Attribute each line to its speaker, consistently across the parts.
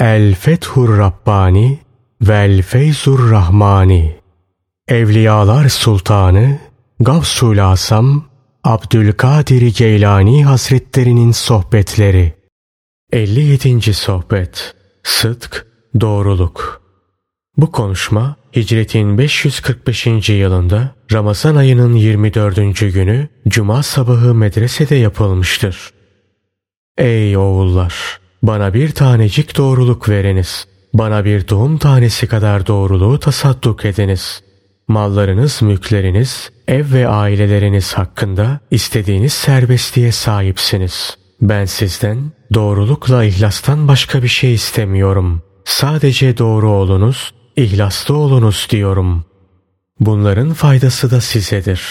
Speaker 1: El Fethur Rabbani Vel Feyzur Rahmani Evliyalar Sultanı Gavsul Asam Abdülkadir Geylani Hazretlerinin Sohbetleri 57. Sohbet Sıdk, Doğruluk Bu konuşma Hicretin 545. yılında Ramazan ayının 24. günü Cuma sabahı medresede yapılmıştır. Ey oğullar! Bana bir tanecik doğruluk veriniz. Bana bir doğum tanesi kadar doğruluğu tasadduk ediniz. Mallarınız, mülkleriniz, ev ve aileleriniz hakkında istediğiniz serbestliğe sahipsiniz. Ben sizden doğrulukla ihlastan başka bir şey istemiyorum. Sadece doğru olunuz, ihlaslı olunuz diyorum. Bunların faydası da sizedir.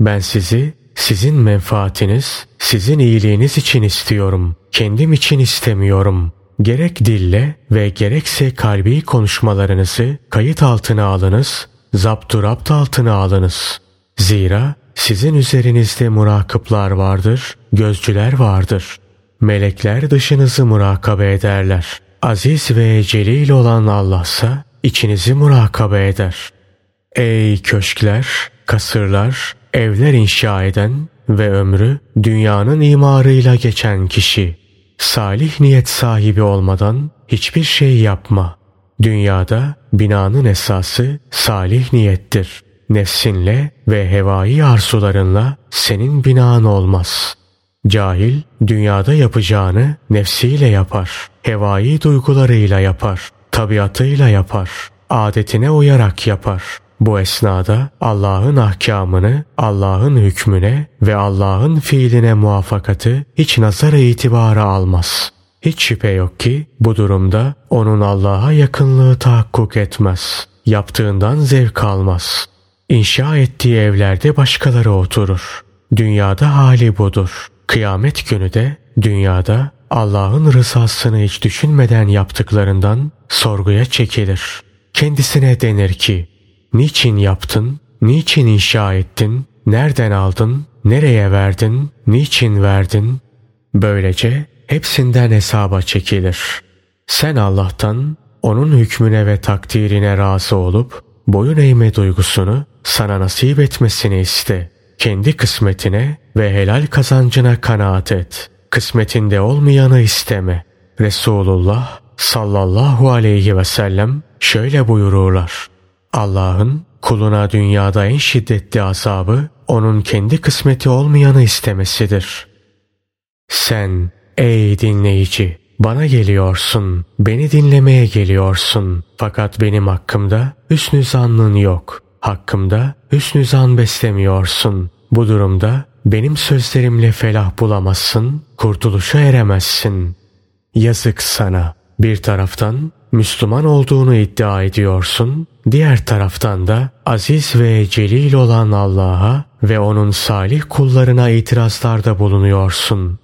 Speaker 1: Ben sizi sizin menfaatiniz, sizin iyiliğiniz için istiyorum. Kendim için istemiyorum. Gerek dille ve gerekse kalbi konuşmalarınızı kayıt altına alınız, zapturapt altına alınız. Zira sizin üzerinizde murakıplar vardır, gözcüler vardır. Melekler dışınızı murakabe ederler. Aziz ve celil olan Allah'sa içinizi murakabe eder. Ey köşkler, kasırlar, evler inşa eden ve ömrü dünyanın imarıyla geçen kişi. Salih niyet sahibi olmadan hiçbir şey yapma. Dünyada binanın esası salih niyettir. Nefsinle ve hevai arzularınla senin binan olmaz. Cahil dünyada yapacağını nefsiyle yapar. Hevai duygularıyla yapar. Tabiatıyla yapar. Adetine uyarak yapar. Bu esnada Allah'ın ahkamını, Allah'ın hükmüne ve Allah'ın fiiline muvaffakatı hiç nazara itibara almaz. Hiç şüphe yok ki bu durumda onun Allah'a yakınlığı tahakkuk etmez. Yaptığından zevk almaz. İnşa ettiği evlerde başkaları oturur. Dünyada hali budur. Kıyamet günü de dünyada Allah'ın rızasını hiç düşünmeden yaptıklarından sorguya çekilir. Kendisine denir ki Niçin yaptın? Niçin inşa ettin? Nereden aldın? Nereye verdin? Niçin verdin? Böylece hepsinden hesaba çekilir. Sen Allah'tan onun hükmüne ve takdirine razı olup boyun eğme duygusunu sana nasip etmesini iste. Kendi kısmetine ve helal kazancına kanaat et. Kısmetinde olmayanı isteme. Resulullah sallallahu aleyhi ve sellem şöyle buyururlar. Allah'ın kuluna dünyada en şiddetli azabı onun kendi kısmeti olmayanı istemesidir. Sen ey dinleyici bana geliyorsun, beni dinlemeye geliyorsun. Fakat benim hakkımda hüsnü zannın yok. Hakkımda hüsnü zan beslemiyorsun. Bu durumda benim sözlerimle felah bulamazsın, kurtuluşa eremezsin. Yazık sana. Bir taraftan Müslüman olduğunu iddia ediyorsun, diğer taraftan da aziz ve celil olan Allah'a ve onun salih kullarına itirazlarda bulunuyorsun.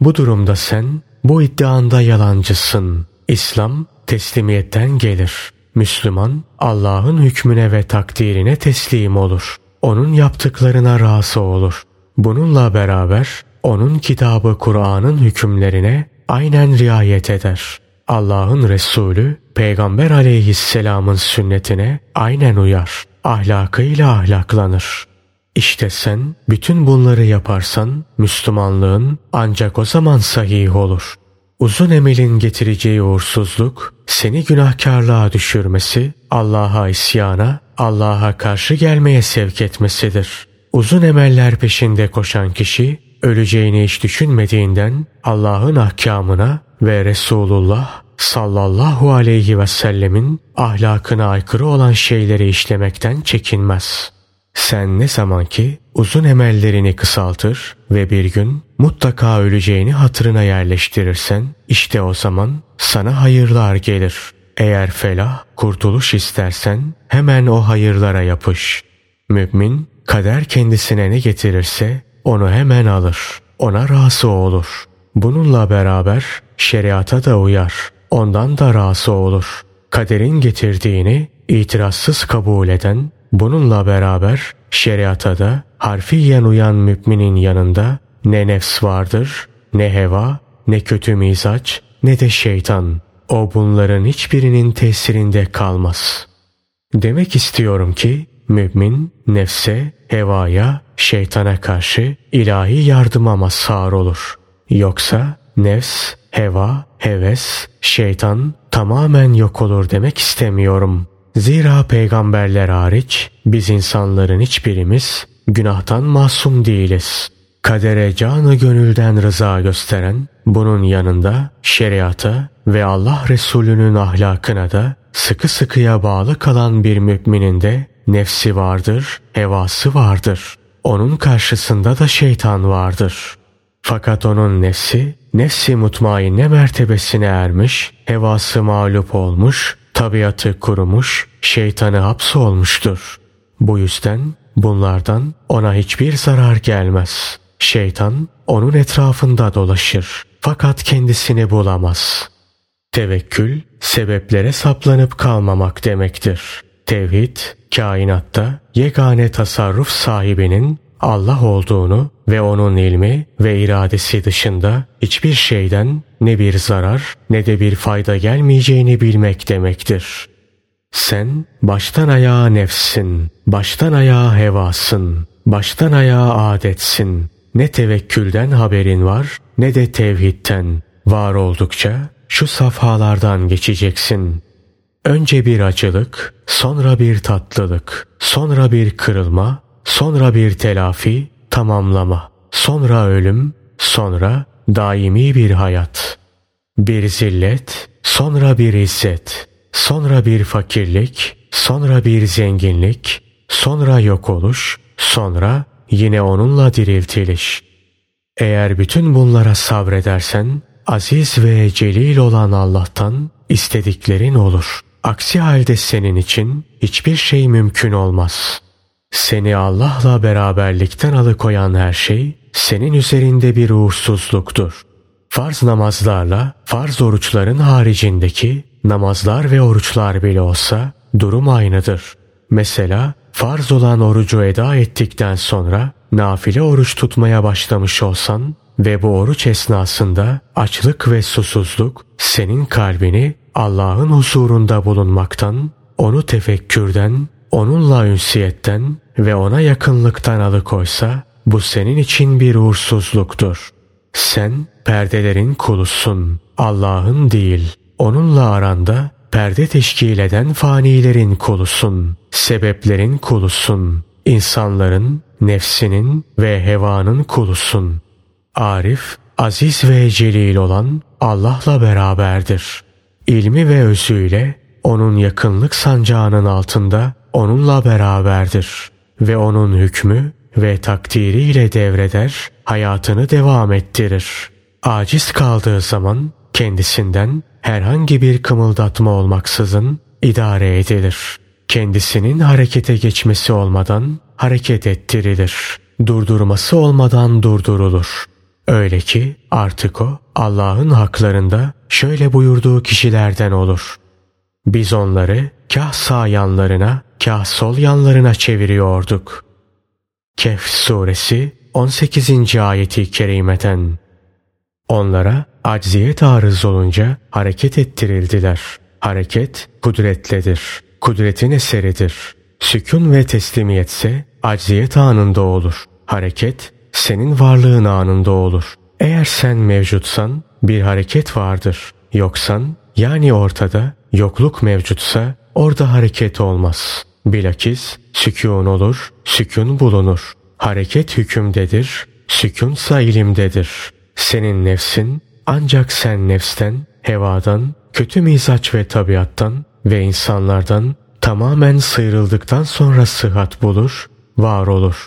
Speaker 1: Bu durumda sen bu iddianda yalancısın. İslam teslimiyetten gelir. Müslüman Allah'ın hükmüne ve takdirine teslim olur. Onun yaptıklarına razı olur. Bununla beraber onun kitabı Kur'an'ın hükümlerine aynen riayet eder. Allah'ın Resulü Peygamber aleyhisselamın sünnetine aynen uyar. Ahlakıyla ahlaklanır. İşte sen bütün bunları yaparsan Müslümanlığın ancak o zaman sahih olur. Uzun emelin getireceği uğursuzluk seni günahkarlığa düşürmesi, Allah'a isyana, Allah'a karşı gelmeye sevk etmesidir. Uzun emeller peşinde koşan kişi öleceğini hiç düşünmediğinden Allah'ın ahkamına ve Resulullah sallallahu aleyhi ve sellemin ahlakına aykırı olan şeyleri işlemekten çekinmez. Sen ne zaman ki uzun emellerini kısaltır ve bir gün mutlaka öleceğini hatırına yerleştirirsen işte o zaman sana hayırlar gelir. Eğer felah, kurtuluş istersen hemen o hayırlara yapış. Mümin kader kendisine ne getirirse onu hemen alır. Ona razı olur. Bununla beraber şeriata da uyar. Ondan da razı olur. Kaderin getirdiğini itirazsız kabul eden, bununla beraber şeriata da harfiyen uyan müminin yanında ne nefs vardır, ne heva, ne kötü mizaç, ne de şeytan. o bunların hiçbirinin tesirinde kalmaz. Demek istiyorum ki mümin nefse, hevaya, şeytana karşı ilahi yardıma mazhar olur. Yoksa nefs, heva, heves, şeytan tamamen yok olur demek istemiyorum. Zira peygamberler hariç biz insanların hiçbirimiz günahtan masum değiliz. Kadere canı gönülden rıza gösteren, bunun yanında şeriata ve Allah Resulü'nün ahlakına da sıkı sıkıya bağlı kalan bir müminin de nefsi vardır, hevası vardır. Onun karşısında da şeytan vardır. Fakat onun nefsi, nefsi mutmainne mertebesine ermiş, hevası mağlup olmuş, tabiatı kurumuş, şeytanı hapsolmuştur. Bu yüzden bunlardan ona hiçbir zarar gelmez. Şeytan onun etrafında dolaşır fakat kendisini bulamaz. Tevekkül sebeplere saplanıp kalmamak demektir. Tevhid kainatta yegane tasarruf sahibinin Allah olduğunu ve onun ilmi ve iradesi dışında hiçbir şeyden ne bir zarar ne de bir fayda gelmeyeceğini bilmek demektir. Sen baştan ayağa nefsin, baştan ayağa hevasın, baştan ayağa adetsin. Ne tevekkülden haberin var ne de tevhidten. Var oldukça şu safhalardan geçeceksin. Önce bir acılık, sonra bir tatlılık, sonra bir kırılma, sonra bir telafi, tamamlama, sonra ölüm, sonra daimi bir hayat. Bir zillet, sonra bir izzet, sonra bir fakirlik, sonra bir zenginlik, sonra yok oluş, sonra yine onunla diriltiliş. Eğer bütün bunlara sabredersen, aziz ve celil olan Allah'tan istediklerin olur. Aksi halde senin için hiçbir şey mümkün olmaz. Seni Allah'la beraberlikten alıkoyan her şey, senin üzerinde bir uğursuzluktur. Farz namazlarla, farz oruçların haricindeki namazlar ve oruçlar bile olsa durum aynıdır. Mesela farz olan orucu eda ettikten sonra nafile oruç tutmaya başlamış olsan ve bu oruç esnasında açlık ve susuzluk senin kalbini Allah'ın huzurunda bulunmaktan, onu tefekkürden, onunla ünsiyetten ve ona yakınlıktan alıkoysa bu senin için bir uğursuzluktur. Sen perdelerin kulusun, Allah'ın değil. Onunla aranda perde teşkil eden fanilerin kulusun, sebeplerin kulusun, insanların, nefsinin ve hevanın kulusun. Arif, aziz ve celil olan Allah'la beraberdir. İlmi ve özüyle onun yakınlık sancağının altında onunla beraberdir ve onun hükmü ve takdiriyle devreder, hayatını devam ettirir. Aciz kaldığı zaman kendisinden herhangi bir kımıldatma olmaksızın idare edilir. Kendisinin harekete geçmesi olmadan hareket ettirilir. Durdurması olmadan durdurulur. Öyle ki artık o Allah'ın haklarında şöyle buyurduğu kişilerden olur. Biz onları kah sağ yanlarına kah sol yanlarına çeviriyorduk. Kehf suresi 18. ayeti kerimeten. Onlara acziyet arız olunca hareket ettirildiler. Hareket kudretledir. Kudretin eseridir. Sükun ve teslimiyetse acziyet anında olur. Hareket senin varlığın anında olur. Eğer sen mevcutsan bir hareket vardır. Yoksan yani ortada yokluk mevcutsa orada hareket olmaz. Bilakis sükun olur, sükun bulunur. Hareket hükümdedir, sükunsa ilimdedir. Senin nefsin ancak sen nefsten, hevadan, kötü mizaç ve tabiattan ve insanlardan tamamen sıyrıldıktan sonra sıhhat bulur, var olur.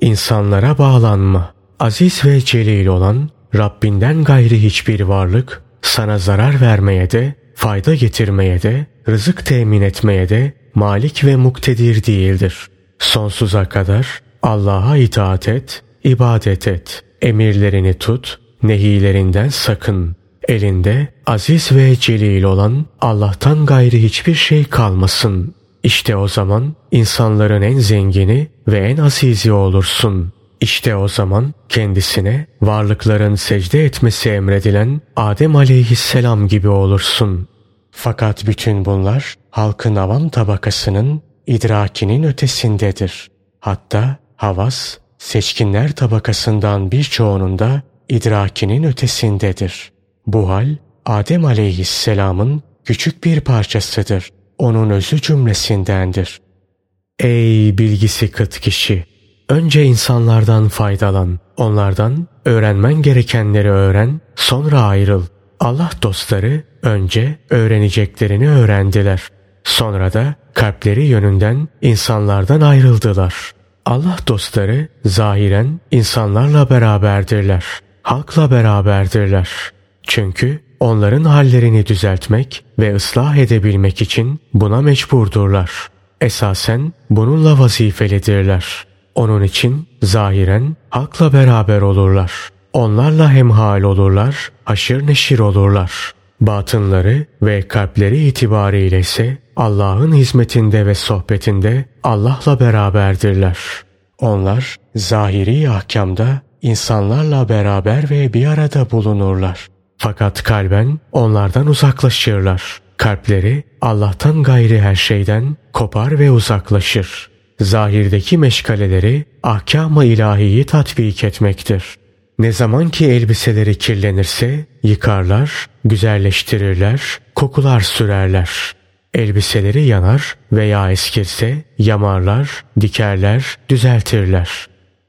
Speaker 1: İnsanlara bağlanma. Aziz ve celil olan Rabbinden gayri hiçbir varlık sana zarar vermeye de, fayda getirmeye de, rızık temin etmeye de malik ve muktedir değildir. Sonsuza kadar Allah'a itaat et, ibadet et, emirlerini tut, nehilerinden sakın. Elinde aziz ve celil olan Allah'tan gayri hiçbir şey kalmasın. İşte o zaman insanların en zengini ve en azizi olursun. İşte o zaman kendisine varlıkların secde etmesi emredilen Adem aleyhisselam gibi olursun. Fakat bütün bunlar halkın avam tabakasının idrakinin ötesindedir. Hatta havas, seçkinler tabakasından birçoğunun da idrakinin ötesindedir. Bu hal Adem aleyhisselamın küçük bir parçasıdır. Onun özü cümlesindendir. Ey bilgisi kıt kişi! Önce insanlardan faydalan. Onlardan öğrenmen gerekenleri öğren, sonra ayrıl. Allah dostları önce öğreneceklerini öğrendiler. Sonra da kalpleri yönünden insanlardan ayrıldılar. Allah dostları zahiren insanlarla beraberdirler. Halkla beraberdirler. Çünkü onların hallerini düzeltmek ve ıslah edebilmek için buna mecburdurlar. Esasen bununla vazifelidirler. Onun için zahiren halkla beraber olurlar. Onlarla hemhal olurlar, haşır neşir olurlar. Batınları ve kalpleri itibariyle ise Allah'ın hizmetinde ve sohbetinde Allah'la beraberdirler. Onlar zahiri ahkamda insanlarla beraber ve bir arada bulunurlar. Fakat kalben onlardan uzaklaşırlar. Kalpleri Allah'tan gayri her şeyden kopar ve uzaklaşır. Zahirdeki meşgaleleri ahkam-ı ilahiyi tatbik etmektir. Ne zaman ki elbiseleri kirlenirse yıkarlar, güzelleştirirler, kokular sürerler. Elbiseleri yanar veya eskirse yamarlar, dikerler, düzeltirler.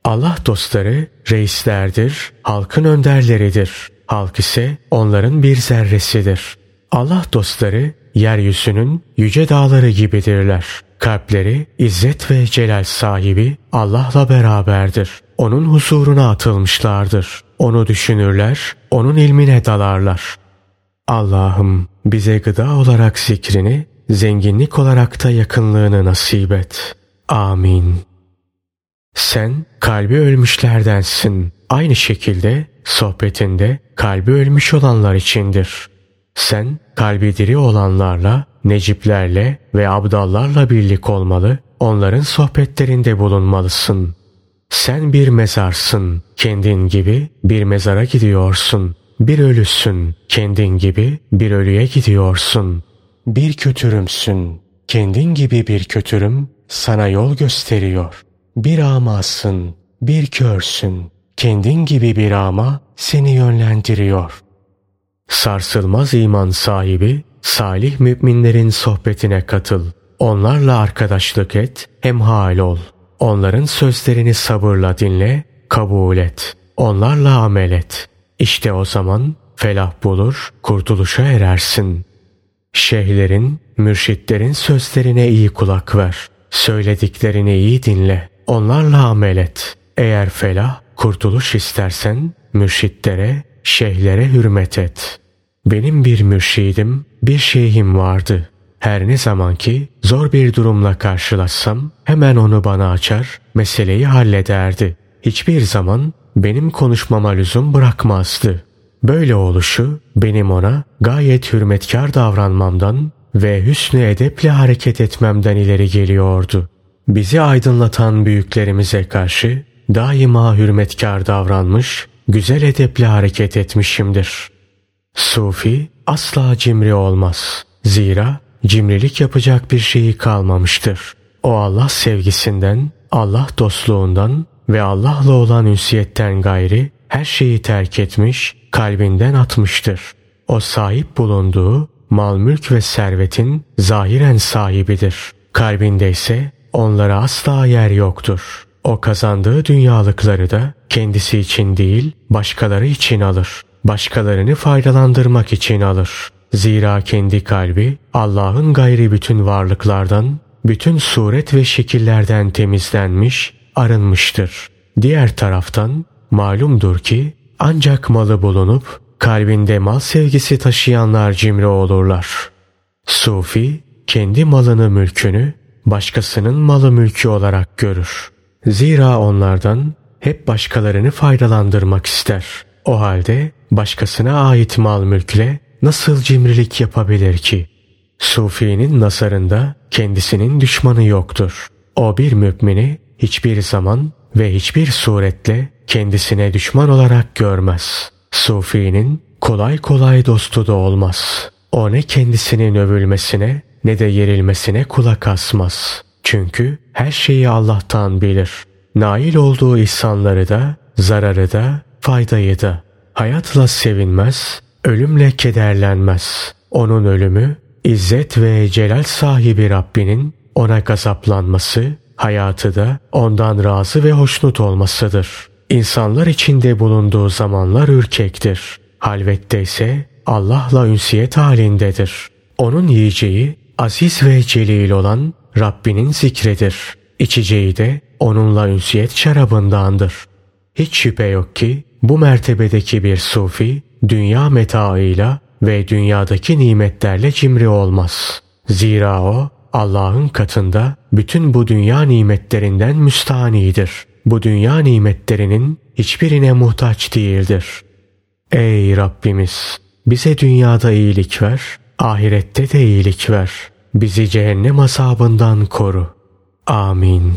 Speaker 1: Allah dostları reislerdir, halkın önderleridir. Halk ise onların bir zerresidir. Allah dostları yeryüzünün yüce dağları gibidirler. Kalpleri izzet ve celal sahibi Allah'la beraberdir. Onun huzuruna atılmışlardır. Onu düşünürler, onun ilmine dalarlar. Allah'ım bize gıda olarak zikrini, zenginlik olarak da yakınlığını nasip et. Amin. Sen kalbi ölmüşlerdensin. Aynı şekilde sohbetinde kalbi ölmüş olanlar içindir. Sen kalbi diri olanlarla, neciplerle ve abdallarla birlik olmalı, onların sohbetlerinde bulunmalısın. Sen bir mezarsın, kendin gibi bir mezara gidiyorsun. Bir ölüsün, kendin gibi bir ölüye gidiyorsun. Bir kötürümsün, kendin gibi bir kötürüm sana yol gösteriyor. Bir amasın, bir körsün, kendin gibi bir ama seni yönlendiriyor. Sarsılmaz iman sahibi, salih müminlerin sohbetine katıl. Onlarla arkadaşlık et, hemhal ol. Onların sözlerini sabırla dinle, kabul et. Onlarla amel et. İşte o zaman felah bulur, kurtuluşa erersin. Şeyhlerin, mürşitlerin sözlerine iyi kulak ver. Söylediklerini iyi dinle. Onlarla amel et. Eğer felah, kurtuluş istersen mürşitlere, şeyhlere hürmet et. Benim bir mürşidim, bir şeyhim vardı. Her ne zaman ki zor bir durumla karşılaşsam hemen onu bana açar, meseleyi hallederdi. Hiçbir zaman benim konuşmama lüzum bırakmazdı. Böyle oluşu benim ona gayet hürmetkar davranmamdan ve hüsnü edeple hareket etmemden ileri geliyordu. Bizi aydınlatan büyüklerimize karşı daima hürmetkar davranmış, güzel edeple hareket etmişimdir. Sufi asla cimri olmaz. Zira cimrilik yapacak bir şeyi kalmamıştır. O Allah sevgisinden, Allah dostluğundan ve Allah'la olan ünsiyetten gayri her şeyi terk etmiş, kalbinden atmıştır. O sahip bulunduğu mal mülk ve servetin zahiren sahibidir. Kalbinde ise onlara asla yer yoktur. O kazandığı dünyalıkları da kendisi için değil başkaları için alır. Başkalarını faydalandırmak için alır. Zira kendi kalbi Allah'ın gayri bütün varlıklardan, bütün suret ve şekillerden temizlenmiş, arınmıştır. Diğer taraftan malumdur ki ancak malı bulunup kalbinde mal sevgisi taşıyanlar cimri olurlar. Sufi kendi malını mülkünü başkasının malı mülkü olarak görür. Zira onlardan hep başkalarını faydalandırmak ister. O halde başkasına ait mal mülkle nasıl cimrilik yapabilir ki? Sufi'nin nasarında kendisinin düşmanı yoktur. O bir mümini hiçbir zaman ve hiçbir suretle kendisine düşman olarak görmez. Sufi'nin kolay kolay dostu da olmaz. O ne kendisinin övülmesine ne de yerilmesine kulak asmaz. Çünkü her şeyi Allah'tan bilir. Nail olduğu ihsanları da, zararı da, faydayı da. Hayatla sevinmez, ölümle kederlenmez. Onun ölümü, İzzet ve celal sahibi Rabbinin ona gazaplanması, hayatı da ondan razı ve hoşnut olmasıdır. İnsanlar içinde bulunduğu zamanlar ürkektir. Halvette ise Allah'la ünsiyet halindedir. Onun yiyeceği aziz ve celil olan Rabbinin zikredir. İçeceği de onunla ünsiyet şarabındandır. Hiç şüphe yok ki bu mertebedeki bir sufi dünya metaıyla ve dünyadaki nimetlerle cimri olmaz. Zira o Allah'ın katında bütün bu dünya nimetlerinden müstanidir. Bu dünya nimetlerinin hiçbirine muhtaç değildir. Ey Rabbimiz! Bize dünyada iyilik ver, ahirette de iyilik ver. Bizi cehennem azabından koru. Amin.